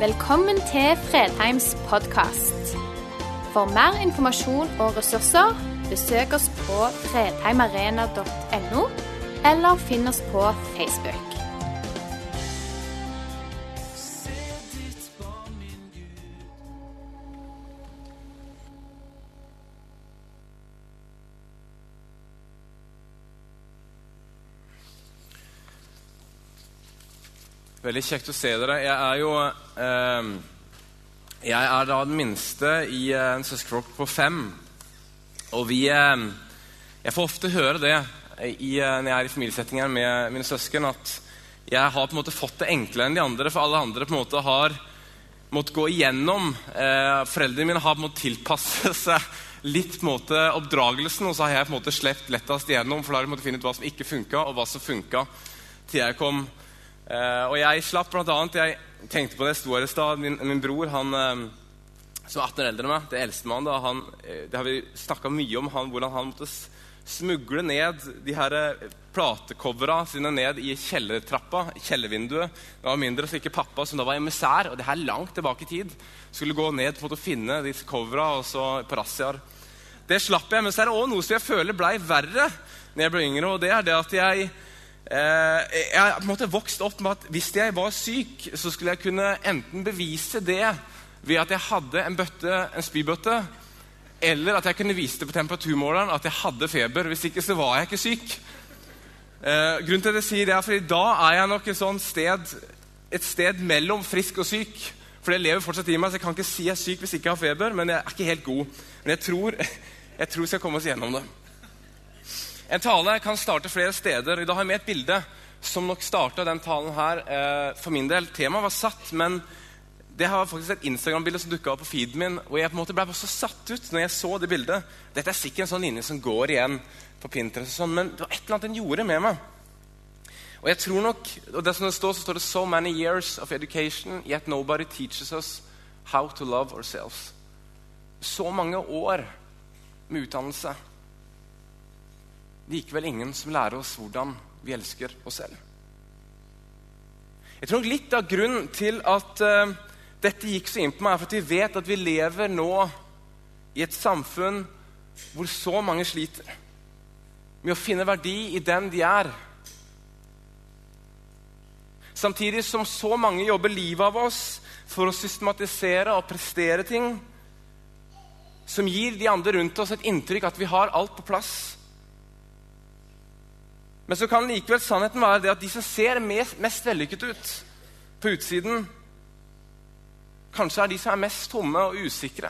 Velkommen til Fredheims podkast. For mer informasjon og ressurser, besøk oss på fredheimarena.no, eller finn oss på Facebook. Veldig kjekt å se dere. Jeg er jo eh, Jeg er da den minste i eh, en søskenflokk på fem. Og vi eh, Jeg får ofte høre det i, eh, når jeg er i familiesettinger med mine søsken, at jeg har på en måte fått det enklere enn de andre, for alle andre på en måte har måttet gå igjennom. Eh, foreldrene mine har på en måte tilpasset seg litt på en måte oppdragelsen, og så har jeg på en måte slept lettest igjennom, for da har jeg måttet finne ut hva som ikke funka, og hva som funka, til jeg kom og jeg slapp blant annet, Jeg tenkte på det, jeg sto her i stad. Min, min, bror, han eh, som er 18 år eldre enn meg, det eldste mannen, da, eh, det har vi snakka mye om han, hvordan han måtte smugle ned de her eh, platecovera sine ned i kjellertrappa, kjellervinduet. Det var mindre, så ikke pappa, som da var emissær, og det her langt tilbake i tid, skulle gå ned for å finne disse covera og så på razziaer. Det slapp jeg, men så er det òg noe som jeg føler blei verre når jeg ble yngre, og det er det at jeg Eh, jeg har på en måte vokst opp med at hvis jeg var syk, så skulle jeg kunne enten bevise det ved at jeg hadde en, bøtte, en spybøtte, eller at jeg kunne vise det på temperaturmåleren at jeg hadde feber. Hvis ikke så var jeg ikke syk. Eh, grunnen til at jeg sier det er fordi da er jeg nok et sted, et sted mellom frisk og syk. For det lever fortsatt i meg, så jeg kan ikke si jeg er syk hvis jeg ikke har feber. Men jeg er ikke helt god. Men jeg tror, jeg tror vi skal komme oss gjennom det. En tale kan starte flere steder. I dag har jeg med et bilde som nok starta den talen her eh, for min del. Temaet var satt, men det var faktisk et Instagram-bilde som dukka opp på feeden min. Og jeg på en måte ble så satt ut når jeg så det bildet. Dette er sikkert en sånn linje som går igjen på Pinterest, og sånn, men det var et eller annet den gjorde med meg. Og jeg tror nok, og det som det står, så står det So many years of education, yet nobody teaches us how to love ourselves. Så mange år med utdannelse likevel ingen som lærer oss hvordan vi elsker oss selv. Jeg tror Litt av grunnen til at uh, dette gikk så inn på meg, er at vi vet at vi lever nå i et samfunn hvor så mange sliter med å finne verdi i den de er. Samtidig som så mange jobber livet av oss for å systematisere og prestere ting som gir de andre rundt oss et inntrykk at vi har alt på plass. Men så kan likevel sannheten være det at de som ser mest, mest vellykket ut på utsiden, kanskje er de som er mest tomme og usikre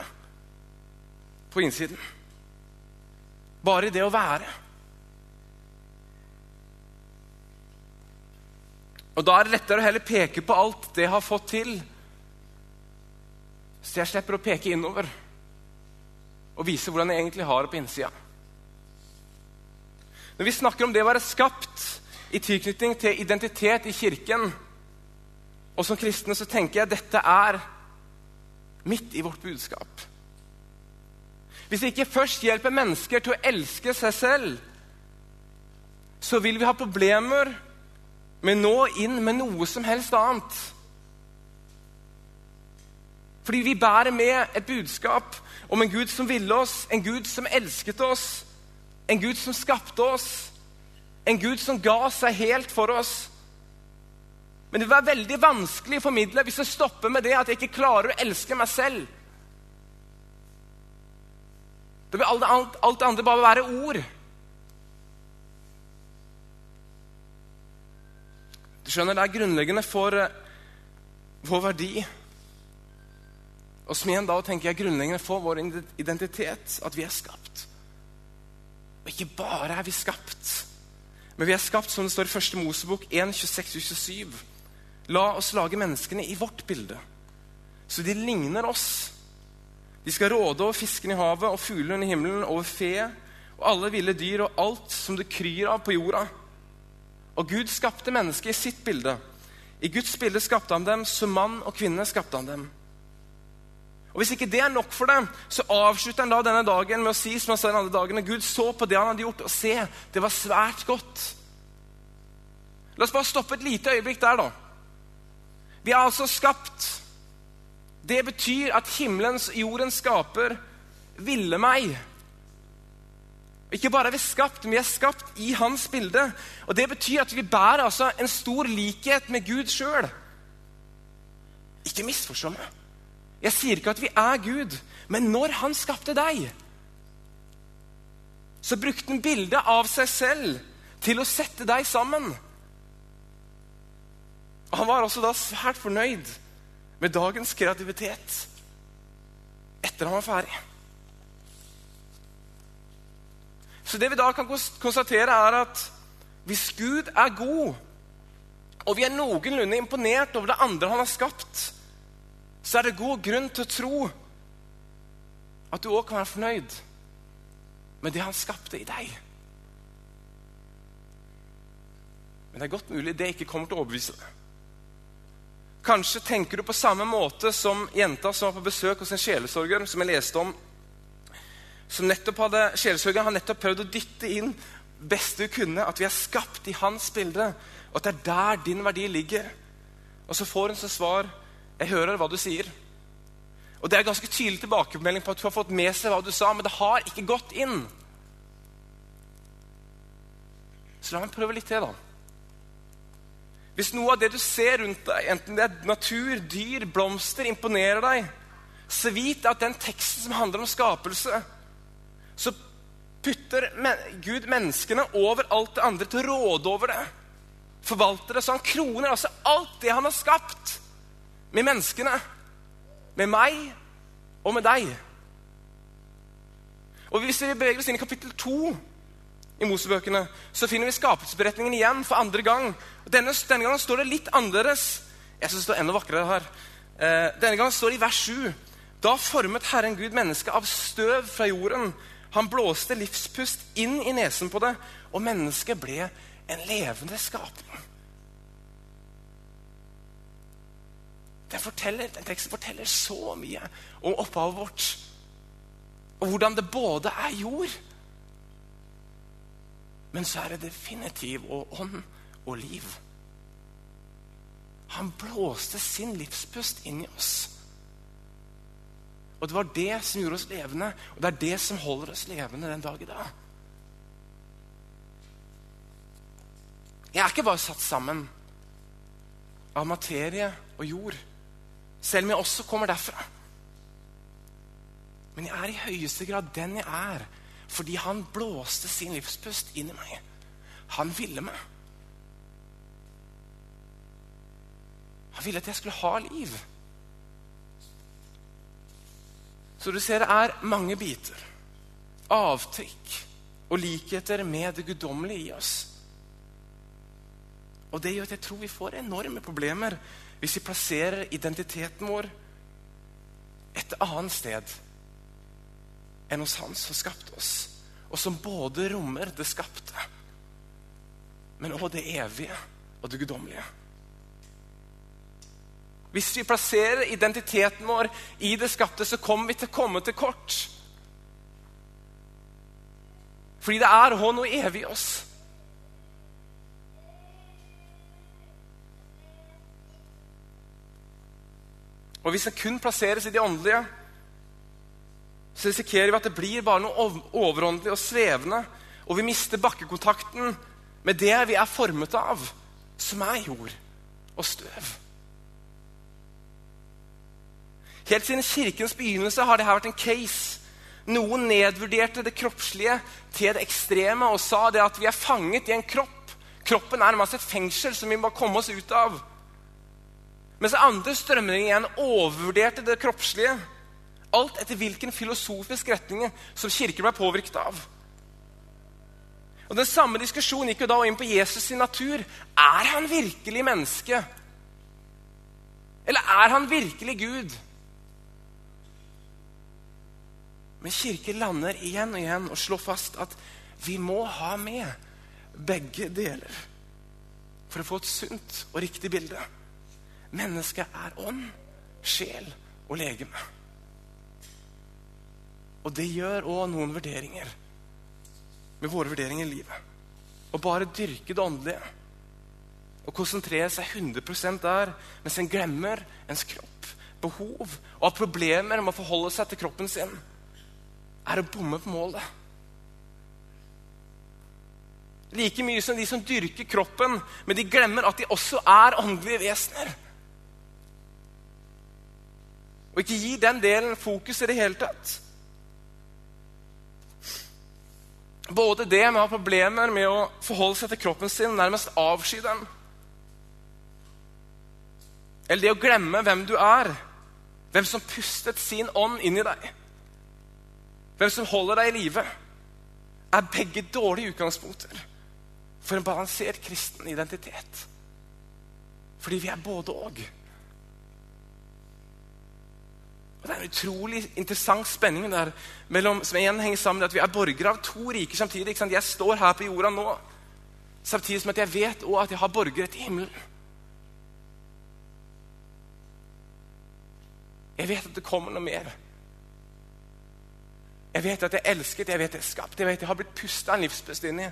på innsiden. Bare i det å være. Og Da er det lettere å heller peke på alt det jeg har fått til, så jeg slipper å peke innover og vise hvordan jeg egentlig har det på innsida. Når vi snakker om det å være skapt i tilknytning til identitet i kirken, og som kristne, så tenker jeg dette er midt i vårt budskap. Hvis vi ikke først hjelper mennesker til å elske seg selv, så vil vi ha problemer med å nå inn med noe som helst annet. Fordi vi bærer med et budskap om en Gud som ville oss, en Gud som elsket oss, en Gud som skapte oss, en Gud som ga seg helt for oss. Men det vil være veldig vanskelig å formidle hvis jeg stopper med det at jeg ikke klarer å elske meg selv. Da vil alt, alt, alt andre bare være ord. Du skjønner, Det er grunnleggende for uh, vår verdi. Og som igjen da tenker jeg grunnleggende for vår identitet, at vi er skapt. Og ikke bare er vi skapt, men vi er skapt som det står i første Mosebok 1, 26-27. La oss lage menneskene i vårt bilde, så de ligner oss. De skal råde over fisken i havet og fuglene under himmelen, over fe og alle ville dyr og alt som det kryr av på jorda. Og Gud skapte mennesket i sitt bilde. I Guds bilde skapte han dem, som mann og kvinne skapte han dem. Og Hvis ikke det er nok for dem, så avslutter han da denne dagen med å si som han sa den andre dagen, Gud så på det han hadde gjort, og se, det var svært godt. La oss bare stoppe et lite øyeblikk der, da. Vi er altså skapt Det betyr at himmelens og jordens skaper ville meg. Ikke bare er vi skapt, men vi er skapt i hans bilde. Og Det betyr at vi bærer altså en stor likhet med Gud sjøl. Ikke misforstå meg. Jeg sier ikke at vi er Gud, men når han skapte deg, så brukte han bildet av seg selv til å sette deg sammen. Han var også da svært fornøyd med dagens kreativitet etter han var ferdig. Så det vi da kan konstatere, er at hvis Gud er god, og vi er noenlunde imponert over det andre han har skapt, så er det god grunn til å tro at du òg kan være fornøyd med det han skapte i deg. Men det er godt mulig det ikke kommer til å overbevise deg. Kanskje tenker du på samme måte som jenta som var på besøk hos en sjelesorger, som jeg leste om. Som nettopp hadde, Sjelesorgeren har nettopp prøvd å dytte inn best du kunne, at vi er skapt i hans bilde, og at det er der din verdi ligger. Og så får hun som svar 'Jeg hører hva du sier'. Og Det er ganske tydelig tilbakemelding på at hun har fått med seg hva du sa, men det har ikke gått inn. Så la meg prøve litt til, da. Hvis noe av det du ser rundt deg, enten det er natur, dyr, blomster, imponerer deg, så vit at den teksten som handler om skapelse, så putter Gud menneskene over alt det andre til å råde over det. Forvalter det så han kroner altså alt det han har skapt, med menneskene. Med meg og med deg. Og Hvis vi beveger oss inn i kapittel 2 i Mosebøkene, så finner vi skapelsesberetningen igjen for andre gang. Denne, denne gangen står det litt annerledes. Jeg syns det står enda vakrere her. Eh, denne gangen står det i vers 7. Da formet Herren Gud mennesket av støv fra jorden. Han blåste livspust inn i nesen på det, og mennesket ble en levende skapning. Forteller, den teksten forteller så mye om opphavet vårt. Og hvordan det både er jord men så er det definitiv og ånd og liv. Han blåste sin livspust inn i oss. Og det var det som gjorde oss levende, og det er det som holder oss levende den dag i dag. Jeg er ikke bare satt sammen av materie og jord, selv om jeg også kommer derfra. Men jeg er i høyeste grad den jeg er fordi han blåste sin livspust inn i meg. Han ville meg. Han ville at jeg skulle ha liv. Så du ser det er mange biter, avtrykk og likheter med det guddommelige i oss. Og det gjør at jeg tror vi får enorme problemer hvis vi plasserer identiteten vår et annet sted enn hos Han som skapte oss, og som både rommer det skapte, men også det evige og det guddommelige. Hvis vi plasserer identiteten vår i det skapte, så kommer vi til å komme til kort. Fordi det er òg noe evig i oss. Og hvis den kun plasseres i det åndelige, så risikerer vi at det blir bare noe overåndelig og svevende. Og vi mister bakkekontakten med det vi er formet av, som er jord og støv. Helt siden kirkens begynnelse har dette vært en case. Noen nedvurderte det kroppslige til det ekstreme og sa det at vi er fanget i en kropp. Kroppen er nærmest et fengsel som vi må komme oss ut av. Mens andre strømninger igjen overvurderte det kroppslige Alt etter hvilken filosofisk retning som kirken ble påvirket av. Og Den samme diskusjonen gikk jo da inn på Jesus' sin natur. Er han virkelig menneske? Eller er han virkelig Gud? Men kirken lander igjen og igjen og slår fast at vi må ha med begge deler for å få et sunt og riktig bilde. Mennesket er ånd, sjel og legeme. Og det gjør òg noen vurderinger med våre vurderinger i livet. Å bare dyrke det åndelige og konsentrere seg 100 der, mens en glemmer ens kropp, behov og har problemer med å forholde seg til kroppen sin, er å bomme på målet. Like mye som de som dyrker kroppen, men de glemmer at de også er åndelige vesener. Og ikke gi den delen fokus i det hele tatt. Både det med å ha problemer med å forholde seg til kroppen sin, nærmest avsky den, eller det å glemme hvem du er, hvem som pustet sin ånd inn i deg, hvem som holder deg i live, er begge dårlige utgangspunkter for en balansert kristen identitet. Fordi vi er både og. Og Det er en utrolig interessant spenning der mellom, som igjen henger sammen med at vi er borgere av to riker samtidig. Jeg står her på jorda nå, samtidig som at jeg vet også at jeg har borgere til himmelen. Jeg vet at det kommer noe mer. Jeg vet at jeg er elsket, jeg vet jeg er skapt, jeg vet jeg har blitt pusta en i.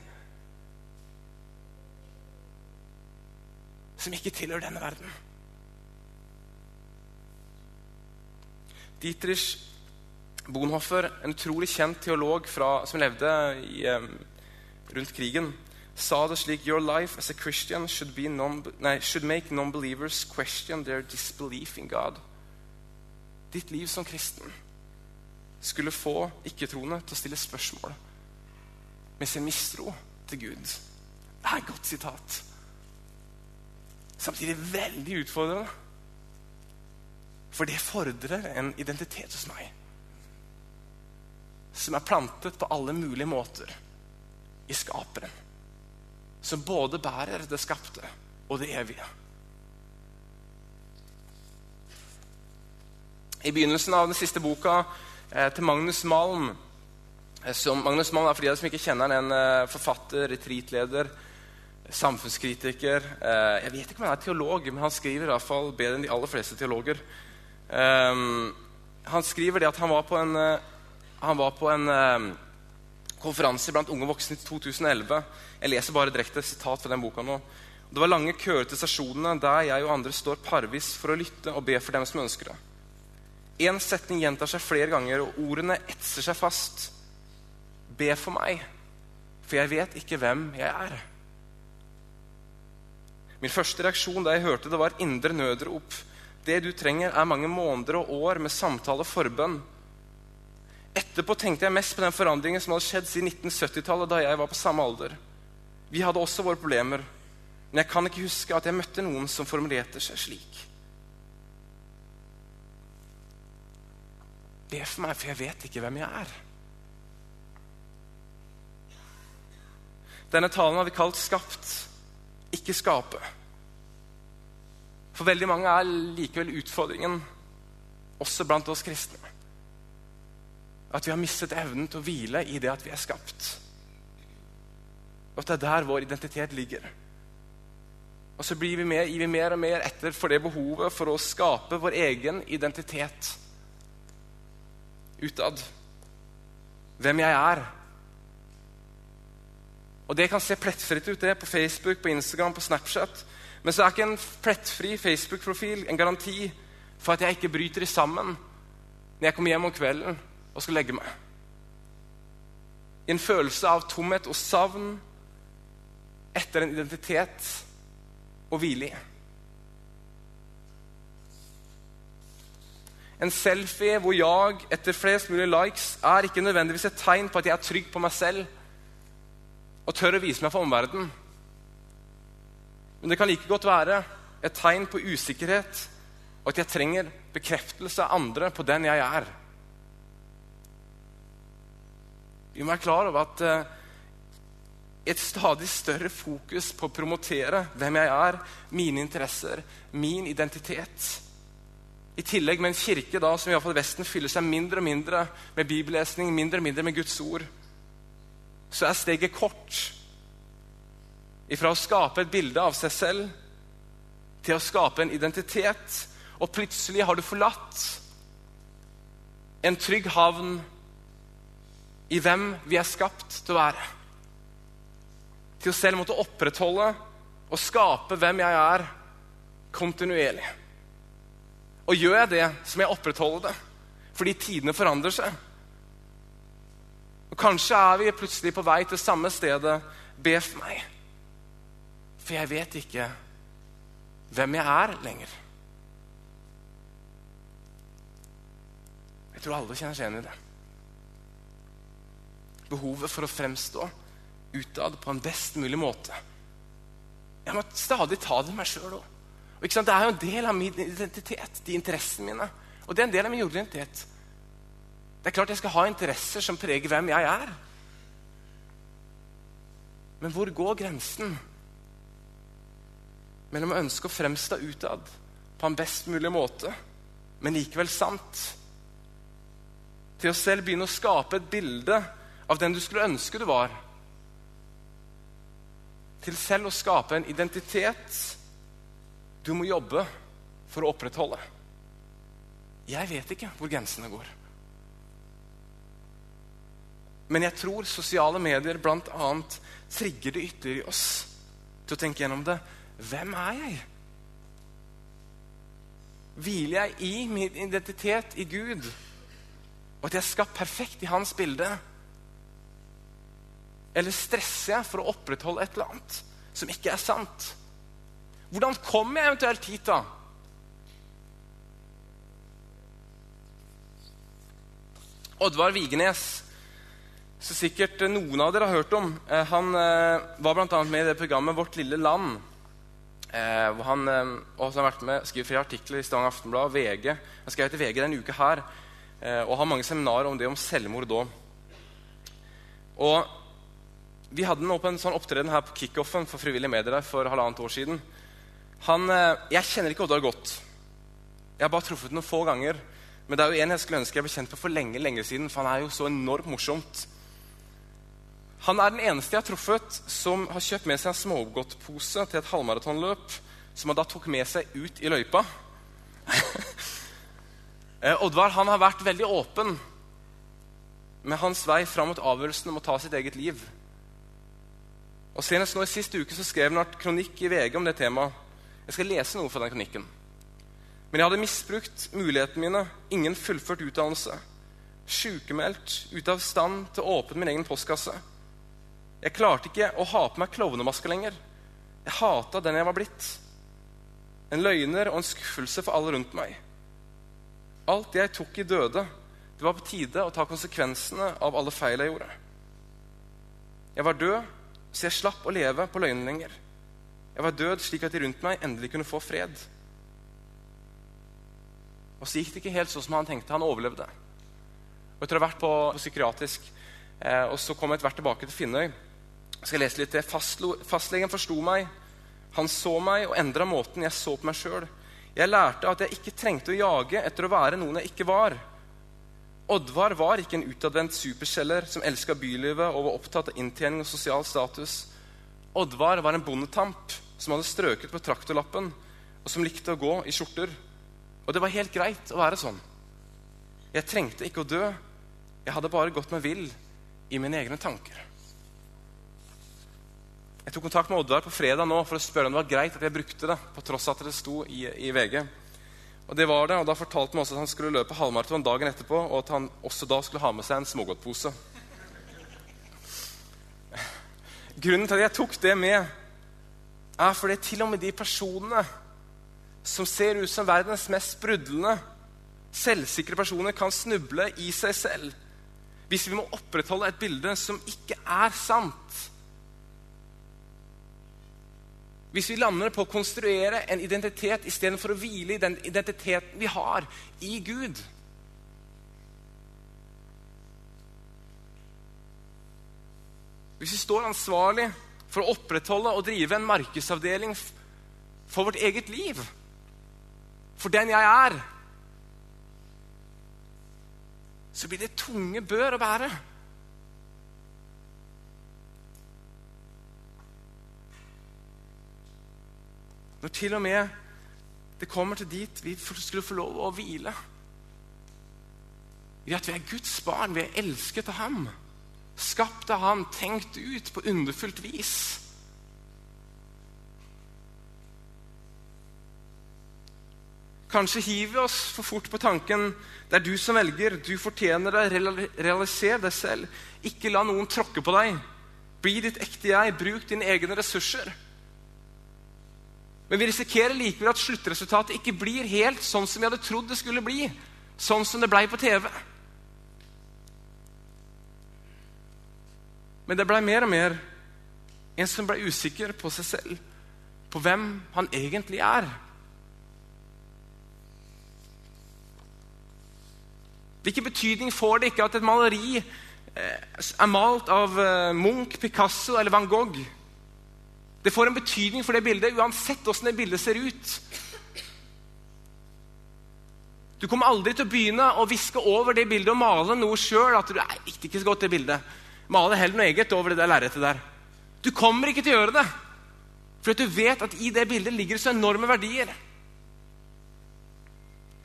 Som ikke tilhører denne verden. Dietrich Bonhoffer, en utrolig kjent teolog fra, som levde i, rundt krigen, sa det slik Your life as a Christian should, non, nei, should make non-believers question their disbelief in God. Ditt liv som kristen skulle få ikke-troende til å stille spørsmål med sin mistro til Gud. Det er et godt sitat. Samtidig veldig utfordrende. For det fordrer en identitet hos meg som er plantet på alle mulige måter i skaperen. Som både bærer det skapte og det evige. I begynnelsen av den siste boka eh, til Magnus Malm eh, som, Magnus Malm er for de som ikke kjenner han, en eh, forfatter, retreatleder, samfunnskritiker. Eh, jeg vet ikke om han er teolog, men han skriver i hvert fall bedre enn de aller fleste teologer. Um, han skriver det at han var på en, uh, var på en uh, konferanse blant unge voksne i 2011. Jeg leser bare direkte sitat fra den boka nå. Det var lange køer til stasjonene der jeg og andre står parvis for å lytte og be for dem som ønsker det. Én setning gjentar seg flere ganger, og ordene etser seg fast. Be for meg, for jeg vet ikke hvem jeg er. Min første reaksjon da jeg hørte det, var indre nødrop. Det du trenger, er mange måneder og år med samtale og forbønn. Etterpå tenkte jeg mest på den forandringen som hadde skjedd siden 1970-tallet, da jeg var på samme alder. Vi hadde også våre problemer, men jeg kan ikke huske at jeg møtte noen som formulerte seg slik. Be for meg, for jeg vet ikke hvem jeg er. Denne talen har vi kalt 'skapt', ikke 'skape'. For veldig mange er likevel utfordringen, også blant oss kristne, at vi har mistet evnen til å hvile i det at vi er skapt. Og at det er der vår identitet ligger. Og så blir vi med, gir vi mer og mer etter for det behovet for å skape vår egen identitet utad. Hvem jeg er. Og det kan se plettfritt ut det på Facebook, på Instagram, på Snapchat. Men så er ikke en plettfri Facebook-profil en garanti for at jeg ikke bryter i sammen når jeg kommer hjem om kvelden og skal legge meg. En følelse av tomhet og savn etter en identitet å hvile i. En selfie hvor jeg etter flest mulig likes er ikke nødvendigvis et tegn på at jeg er trygg på meg selv og tør å vise meg for omverdenen. Men det kan like godt være et tegn på usikkerhet og at jeg trenger bekreftelse av andre på den jeg er. Vi må være klar over at uh, et stadig større fokus på å promotere hvem jeg er, mine interesser, min identitet I tillegg med en kirke da, som i, fall Vesten fyller seg mindre og mindre med bibellesning, mindre og mindre med Guds ord, så er steget kort Ifra å skape et bilde av seg selv til å skape en identitet. Og plutselig har du forlatt en trygg havn i hvem vi er skapt til å være. Til å selv måtte opprettholde og skape hvem jeg er, kontinuerlig. Og gjør jeg det, så må jeg opprettholde det. Fordi tidene forandrer seg. Og Kanskje er vi plutselig på vei til samme stedet. Be for meg. For jeg vet ikke hvem jeg er lenger. Jeg tror alle kjenner seg igjen i det. Behovet for å fremstå utad på en best mulig måte. Jeg må stadig ta det meg sjøl òg. Det er jo en del av min identitet, de interessene mine. Og det er en del av min jordidentitet. Det er klart jeg skal ha interesser som preger hvem jeg er. Men hvor går grensen mellom å ønske å fremstå utad på en best mulig måte, men likevel sant, til å selv begynne å skape et bilde av den du skulle ønske du var, til selv å skape en identitet du må jobbe for å opprettholde. Jeg vet ikke hvor grensene går. Men jeg tror sosiale medier bl.a. trigger det ytterligere i oss til å tenke gjennom det. Hvem er jeg? Hviler jeg i min identitet i Gud, og at jeg er skapt perfekt i Hans bilde? Eller stresser jeg for å opprettholde et eller annet som ikke er sant? Hvordan kommer jeg eventuelt hit, da? Oddvar Vigenes, som sikkert noen av dere har hørt om, eh, han eh, var bl.a. med i det programmet Vårt lille land. Eh, hvor han også har vært med, skriver flere artikler i Stavanger Aftenblad VG. Han skrev til VG denne uka her, og har mange seminarer om det om selvmord da. Og Vi hadde nå på en sånn opptreden her på kickoffen for frivillige medier for halvannet år siden. Han, jeg kjenner ikke Oddvar godt. Jeg har bare truffet noen få ganger. Men det er jo en jeg skulle ønske jeg ble kjent på for lenge lenge siden, for han er jo så enormt morsomt. Han er den eneste jeg har truffet som har kjøpt med seg en smågodtpose til et halvmaratonløp, som han da tok med seg ut i løypa. Eh, Oddvar han har vært veldig åpen med hans vei fram mot avgjørelsen om å ta sitt eget liv. Og Senest nå i sist uke så skrev han en kronikk i VG om det temaet. Jeg skal lese noe fra den kronikken. Men jeg hadde misbrukt mulighetene mine. Ingen fullført utdannelse. Sjukemeldt, ute av stand til å åpne min egen postkasse. Jeg klarte ikke å ha på meg klovnemaske lenger. Jeg hata den jeg var blitt. En løgner og en skuffelse for alle rundt meg. Alt jeg tok i døde. Det var på tide å ta konsekvensene av alle feil jeg gjorde. Jeg var død, så jeg slapp å leve på løgnen lenger. Jeg var død slik at de rundt meg endelig kunne få fred. Og så gikk det ikke helt sånn som han tenkte. Han overlevde. Og Etter å ha vært på, på psykiatrisk, eh, og så kom jeg etter hvert tilbake til Finnøy. Jeg skal lese litt til. Fastlegen forsto meg. Han så meg og endra måten jeg så på meg sjøl. Jeg lærte at jeg ikke trengte å jage etter å være noen jeg ikke var. Oddvar var ikke en utadvendt superselger som elska bylivet og var opptatt av inntjening og sosial status. Oddvar var en bondetamp som hadde strøket på traktorlappen, og som likte å gå i skjorter. Og det var helt greit å være sånn. Jeg trengte ikke å dø. Jeg hadde bare gått meg vill i mine egne tanker. Jeg tok kontakt med Oddvar på fredag nå for å spørre om det var greit at jeg brukte det. på tross at det sto i, i VG. Og det var det, og Da fortalte han også at han skulle løpe halvmaraton dagen etterpå, og at han også da skulle ha med seg en smågodtpose. Grunnen til at jeg tok det med, er fordi til og med de personene som ser ut som verdens mest sprudlende, selvsikre personer, kan snuble i seg selv hvis vi må opprettholde et bilde som ikke er sant. Hvis vi lander på å konstruere en identitet istedenfor å hvile i den identiteten vi har i Gud. Hvis vi står ansvarlig for å opprettholde og drive en markedsavdeling for vårt eget liv for den jeg er, så blir det tunge bør å bære. Når til og med det kommer til dit vi skulle få lov å hvile. I at vi er Guds barn, vi er elsket av ham. Skapt av ham, tenkt ut på underfullt vis. kanskje hiver vi oss for fort på tanken det er du som velger, du fortjener det, realiser deg selv. Ikke la noen tråkke på deg. Bli ditt ekte jeg, bruk dine egne ressurser. Men vi risikerer likevel at sluttresultatet ikke blir helt sånn som vi hadde trodd det skulle bli. Sånn som det blei på TV. Men det blei mer og mer en som blei usikker på seg selv, på hvem han egentlig er. Hvilken betydning får det ikke at et maleri eh, er malt av eh, Munch, Picasso eller van Gogh? Det får en betydning for det bildet uansett hvordan det bildet ser ut. Du kommer aldri til å begynne å viske over det bildet og male noe sjøl. At du er ikke så godt det bildet. Male heller noe eget over det der lerretet der. Du kommer ikke til å gjøre det. For du vet at i det bildet ligger det så enorme verdier.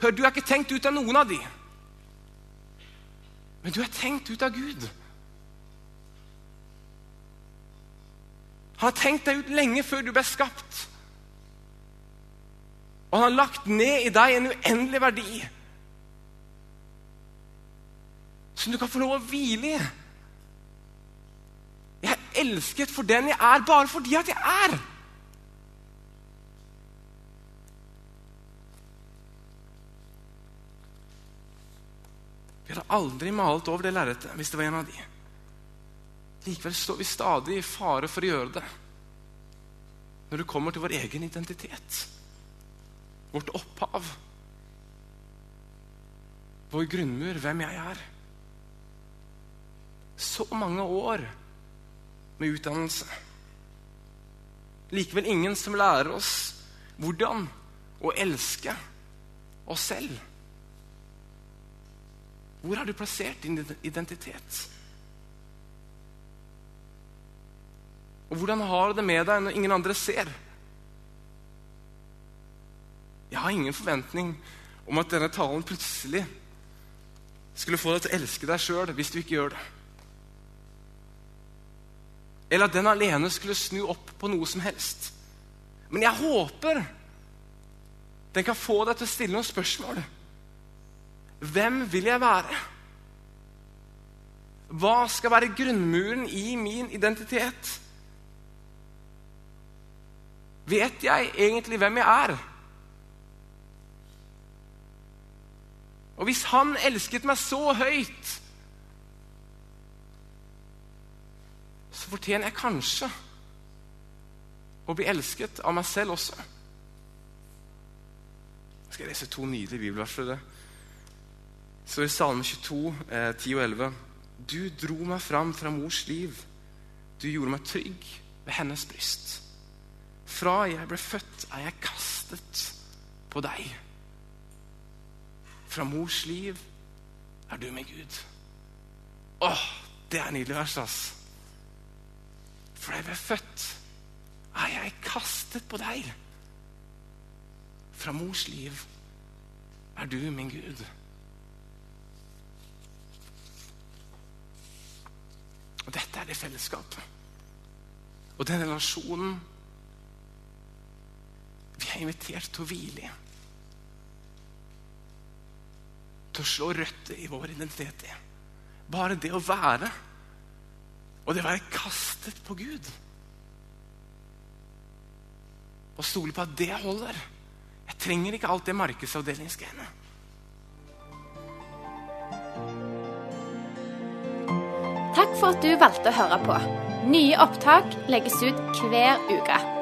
Hør, Du er ikke tenkt ut av noen av de. Men du er tenkt ut av Gud. Har tenkt deg ut lenge før du ble skapt. Og han har lagt ned i deg en uendelig verdi som du kan få lov å hvile i. Jeg er elsket for den jeg er, bare fordi at jeg er. Vi hadde aldri malt over det lerretet hvis det var en av de. Likevel står vi stadig i fare for å gjøre det når det kommer til vår egen identitet, vårt opphav, vår grunnmur, hvem jeg er. Så mange år med utdannelse. Likevel ingen som lærer oss hvordan å elske oss selv. Hvor har du plassert din identitet? Og hvordan har du det med deg når ingen andre ser? Jeg har ingen forventning om at denne talen plutselig skulle få deg til å elske deg sjøl hvis du ikke gjør det. Eller at den alene skulle snu opp på noe som helst. Men jeg håper den kan få deg til å stille noen spørsmål. Hvem vil jeg være? Hva skal være grunnmuren i min identitet? Vet jeg egentlig hvem jeg er? Og hvis han elsket meg så høyt, så fortjener jeg kanskje å bli elsket av meg selv også. Jeg skal lese to nydelige bibelvers for det Så i Salme 22, eh, 10 og 11. Du dro meg fram fra mors liv. Du gjorde meg trygg ved hennes bryst. Fra jeg ble født, er jeg kastet på deg. Fra mors liv er du med Gud. Åh, det er nydelig vers, ass. Fra jeg ble født, er jeg kastet på deg. Fra mors liv er du min Gud. Og dette er det fellesskapet. Og den relasjonen er invitert til å hvile i. Til å slå røtter i vår identitet i. Bare det å være og det å være kastet på Gud. Og stole på at det holder. Jeg trenger ikke alt det markedsavdelingsgreiene. Takk for at du valgte å høre på. Nye opptak legges ut hver uke.